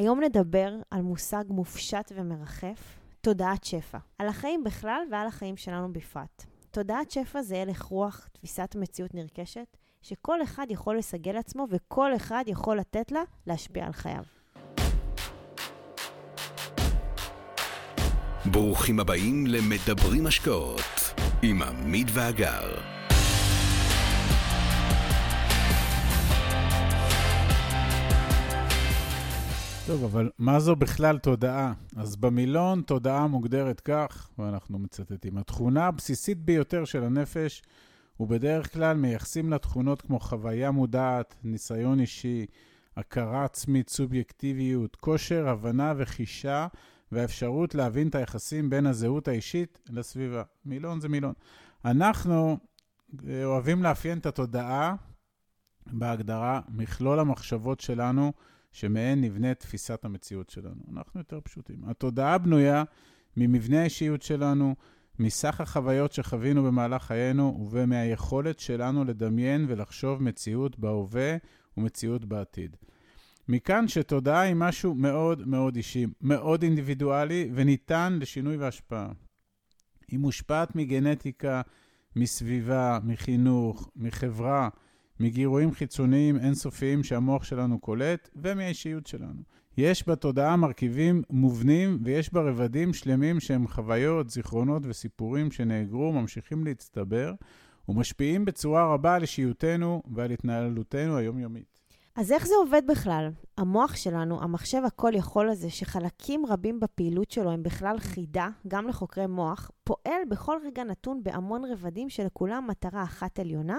היום נדבר על מושג מופשט ומרחף, תודעת שפע. על החיים בכלל ועל החיים שלנו בפרט. תודעת שפע זה הלך רוח, תפיסת מציאות נרכשת, שכל אחד יכול לסגל עצמו וכל אחד יכול לתת לה להשפיע על חייו. ברוכים הבאים למדברים השקעות עם עמית ואגר. טוב, אבל מה זו בכלל תודעה? אז במילון תודעה מוגדרת כך, ואנחנו מצטטים, התכונה הבסיסית ביותר של הנפש, ובדרך כלל מייחסים לה תכונות כמו חוויה מודעת, ניסיון אישי, הכרה עצמית, סובייקטיביות, כושר, הבנה וחישה, והאפשרות להבין את היחסים בין הזהות האישית לסביבה. מילון זה מילון. אנחנו אה, אוהבים לאפיין את התודעה בהגדרה מכלול המחשבות שלנו, שמהן נבנית תפיסת המציאות שלנו. אנחנו יותר פשוטים. התודעה בנויה ממבנה האישיות שלנו, מסך החוויות שחווינו במהלך חיינו ומהיכולת שלנו לדמיין ולחשוב מציאות בהווה ומציאות בעתיד. מכאן שתודעה היא משהו מאוד מאוד אישי, מאוד אינדיבידואלי וניתן לשינוי והשפעה. היא מושפעת מגנטיקה, מסביבה, מחינוך, מחברה, מגירויים חיצוניים אינסופיים שהמוח שלנו קולט ומהאישיות שלנו. יש בתודעה מרכיבים מובנים ויש בה רבדים שלמים שהם חוויות, זיכרונות וסיפורים שנאגרו, ממשיכים להצטבר ומשפיעים בצורה רבה על אישיותנו ועל התנהלותנו היומיומית. אז איך זה עובד בכלל? המוח שלנו, המחשב הכל יכול הזה, שחלקים רבים בפעילות שלו הם בכלל חידה, גם לחוקרי מוח, פועל בכל רגע נתון בהמון רבדים שלכולם מטרה אחת עליונה,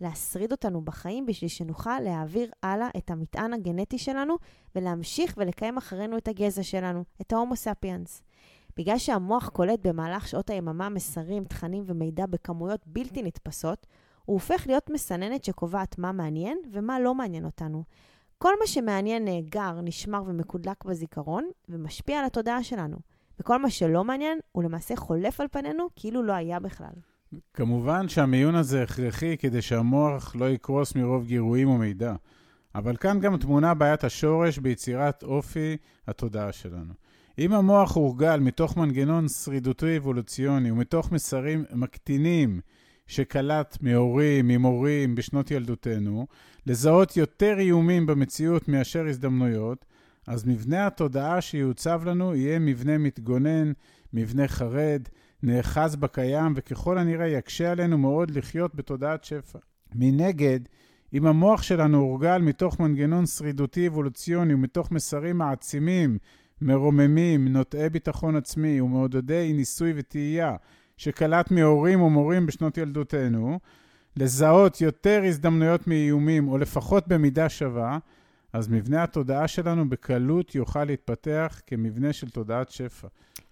להשריד אותנו בחיים בשביל שנוכל להעביר הלאה את המטען הגנטי שלנו ולהמשיך ולקיים אחרינו את הגזע שלנו, את ההומו ספיאנס. בגלל שהמוח קולט במהלך שעות היממה מסרים, תכנים ומידע בכמויות בלתי נתפסות, הוא הופך להיות מסננת שקובעת מה מעניין ומה לא מעניין אותנו. כל מה שמעניין נאגר, נשמר ומקודלק בזיכרון, ומשפיע על התודעה שלנו. וכל מה שלא מעניין, הוא למעשה חולף על פנינו כאילו לא היה בכלל. כמובן שהמיון הזה הכרחי כדי שהמוח לא יקרוס מרוב גירויים ומידע. אבל כאן גם תמונה בעיית השורש ביצירת אופי התודעה שלנו. אם המוח הורגל מתוך מנגנון שרידותי אבולוציוני ומתוך מסרים מקטינים שקלט מהורים, ממורים בשנות ילדותנו, לזהות יותר איומים במציאות מאשר הזדמנויות, אז מבנה התודעה שיוצב לנו יהיה מבנה מתגונן, מבנה חרד, נאחז בקיים, וככל הנראה יקשה עלינו מאוד לחיות בתודעת שפע. מנגד, אם המוח שלנו הורגל מתוך מנגנון שרידותי אבולוציוני ומתוך מסרים מעצימים, מרוממים, נוטעי ביטחון עצמי ומעודדי ניסוי וטעייה, שקלט מהורים ומורים בשנות ילדותנו, לזהות יותר הזדמנויות מאיומים, או לפחות במידה שווה, אז מבנה התודעה שלנו בקלות יוכל להתפתח כמבנה של תודעת שפע.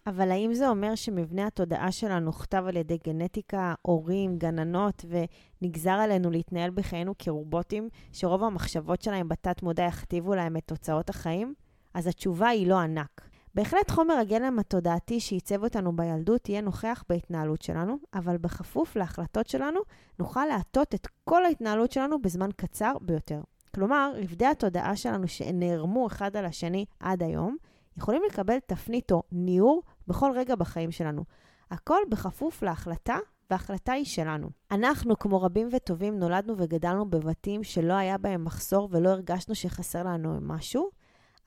אבל האם זה אומר שמבנה התודעה שלנו נכתב על ידי גנטיקה, הורים, גננות, ונגזר עלינו להתנהל בחיינו כרובוטים, שרוב המחשבות שלהם בתת-מודע יכתיבו להם את תוצאות החיים? אז התשובה היא לא ענק. בהחלט חומר הגלם התודעתי שעיצב אותנו בילדות יהיה נוכח בהתנהלות שלנו, אבל בכפוף להחלטות שלנו, נוכל להטות את כל ההתנהלות שלנו בזמן קצר ביותר. כלומר, רבדי התודעה שלנו שנערמו אחד על השני עד היום, יכולים לקבל תפנית או ניעור בכל רגע בחיים שלנו. הכל בכפוף להחלטה, וההחלטה היא שלנו. אנחנו, כמו רבים וטובים, נולדנו וגדלנו בבתים שלא היה בהם מחסור ולא הרגשנו שחסר לנו משהו,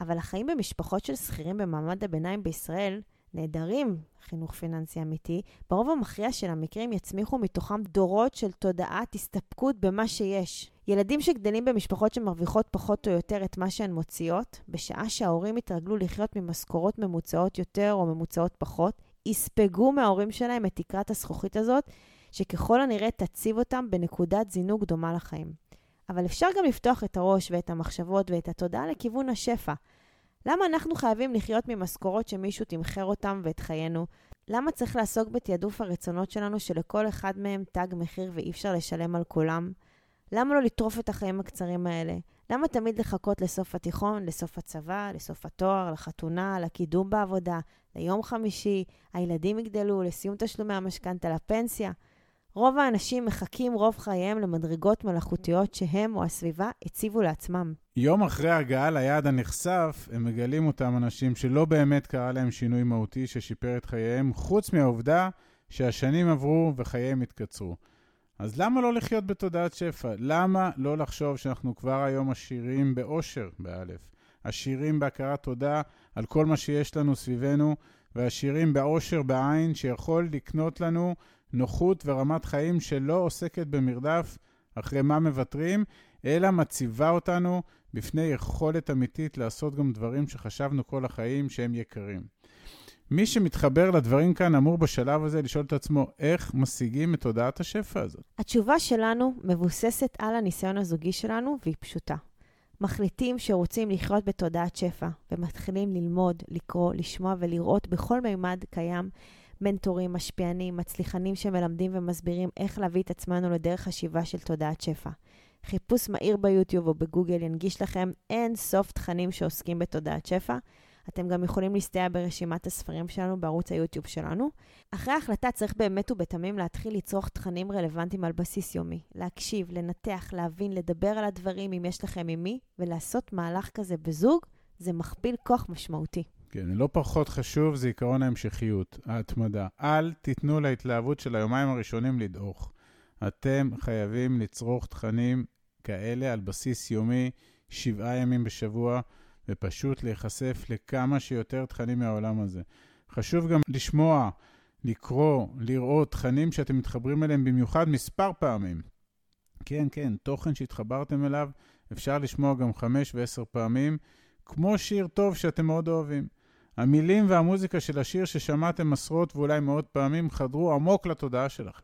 אבל החיים במשפחות של שכירים במעמד הביניים בישראל נהדרים, חינוך פיננסי אמיתי, ברוב המכריע של המקרים יצמיחו מתוכם דורות של תודעת הסתפקות במה שיש. ילדים שגדלים במשפחות שמרוויחות פחות או יותר את מה שהן מוציאות, בשעה שההורים יתרגלו לחיות ממשכורות ממוצעות יותר או ממוצעות פחות, יספגו מההורים שלהם את תקרת הזכוכית הזאת, שככל הנראה תציב אותם בנקודת זינוק דומה לחיים. אבל אפשר גם לפתוח את הראש ואת המחשבות ואת התודעה לכיוון השפע. למה אנחנו חייבים לחיות ממשכורות שמישהו תמחר אותם ואת חיינו? למה צריך לעסוק בתעדוף הרצונות שלנו שלכל אחד מהם תג מחיר ואי אפשר לשלם על כולם? למה לא לטרוף את החיים הקצרים האלה? למה תמיד לחכות לסוף התיכון, לסוף הצבא, לסוף התואר, לחתונה, לקידום בעבודה, ליום חמישי, הילדים יגדלו, לסיום תשלומי המשכנתה, לפנסיה? רוב האנשים מחכים רוב חייהם למדרגות מלאכותיות שהם או הסביבה הציבו לעצמם. יום אחרי הגעה ליעד הנחשף, הם מגלים אותם אנשים שלא באמת קרה להם שינוי מהותי ששיפר את חייהם, חוץ מהעובדה שהשנים עברו וחייהם התקצרו. אז למה לא לחיות בתודעת שפע? למה לא לחשוב שאנחנו כבר היום עשירים באושר, באלף? עשירים בהכרת תודה על כל מה שיש לנו סביבנו, ועשירים באושר בעין שיכול לקנות לנו נוחות ורמת חיים שלא עוסקת במרדף אחרי מה מוותרים, אלא מציבה אותנו בפני יכולת אמיתית לעשות גם דברים שחשבנו כל החיים שהם יקרים. מי שמתחבר לדברים כאן אמור בשלב הזה לשאול את עצמו, איך משיגים את תודעת השפע הזאת? התשובה שלנו מבוססת על הניסיון הזוגי שלנו, והיא פשוטה. מחליטים שרוצים לחיות בתודעת שפע, ומתחילים ללמוד, לקרוא, לשמוע ולראות בכל מימד קיים מנטורים, משפיענים, מצליחנים שמלמדים ומסבירים איך להביא את עצמנו לדרך חשיבה של תודעת שפע. חיפוש מהיר ביוטיוב או בגוגל ינגיש לכם אין סוף תכנים שעוסקים בתודעת שפע. אתם גם יכולים להסתייע ברשימת הספרים שלנו בערוץ היוטיוב שלנו. אחרי ההחלטה צריך באמת ובתמים להתחיל לצרוך תכנים רלוונטיים על בסיס יומי. להקשיב, לנתח, להבין, לדבר על הדברים אם יש לכם עם מי, ולעשות מהלך כזה בזוג, זה מכפיל כוח משמעותי. כן, לא פחות חשוב זה עקרון ההמשכיות, ההתמדה. אל תיתנו להתלהבות של היומיים הראשונים לדעוך. אתם חייבים לצרוך תכנים כאלה על בסיס יומי, שבעה ימים בשבוע, ופשוט להיחשף לכמה שיותר תכנים מהעולם הזה. חשוב גם לשמוע, לקרוא, לראות תכנים שאתם מתחברים אליהם במיוחד מספר פעמים. כן, כן, תוכן שהתחברתם אליו, אפשר לשמוע גם חמש ועשר פעמים, כמו שיר טוב שאתם מאוד אוהבים. המילים והמוזיקה של השיר ששמעתם עשרות ואולי מאות פעמים חדרו עמוק לתודעה שלכם.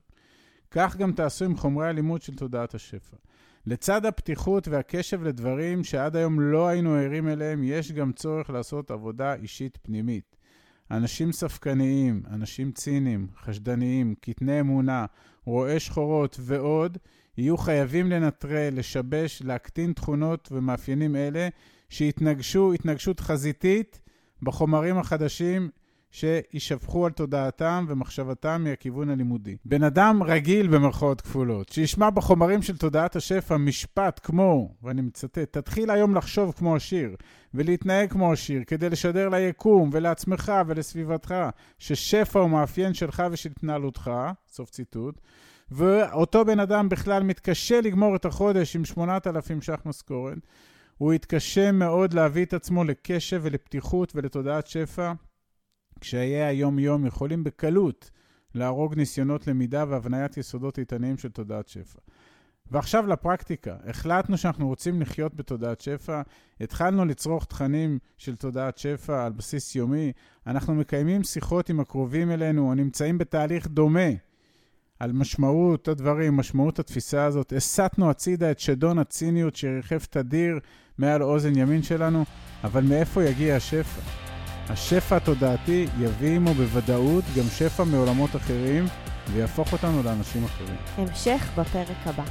כך גם תעשו עם חומרי הלימוד של תודעת השפע. לצד הפתיחות והקשב לדברים שעד היום לא היינו ערים אליהם, יש גם צורך לעשות עבודה אישית פנימית. אנשים ספקניים, אנשים ציניים, חשדניים, קטני אמונה, רואי שחורות ועוד, יהיו חייבים לנטרל, לשבש, להקטין תכונות ומאפיינים אלה שיתנגשו התנגשות חזיתית בחומרים החדשים שישפכו על תודעתם ומחשבתם מהכיוון הלימודי. בן אדם רגיל במרכאות כפולות, שישמע בחומרים של תודעת השפע משפט כמו, ואני מצטט, תתחיל היום לחשוב כמו השיר, ולהתנהג כמו השיר, כדי לשדר ליקום ולעצמך ולסביבתך, ששפע הוא מאפיין שלך ושל התנהלותך, סוף ציטוט, ואותו בן אדם בכלל מתקשה לגמור את החודש עם 8,000 ש"ח משכורת, הוא יתקשה מאוד להביא את עצמו לקשב ולפתיחות ולתודעת שפע, קשיי היום-יום יכולים בקלות להרוג ניסיונות למידה והבניית יסודות איתניים של תודעת שפע. ועכשיו לפרקטיקה. החלטנו שאנחנו רוצים לחיות בתודעת שפע, התחלנו לצרוך תכנים של תודעת שפע על בסיס יומי, אנחנו מקיימים שיחות עם הקרובים אלינו, או נמצאים בתהליך דומה על משמעות הדברים, משמעות התפיסה הזאת. הסטנו הצידה את שדון הציניות שריחף תדיר מעל אוזן ימין שלנו, אבל מאיפה יגיע השפע? השפע התודעתי יביא עמו בוודאות גם שפע מעולמות אחרים ויהפוך אותנו לאנשים אחרים. המשך בפרק הבא.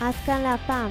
עד כאן להפעם.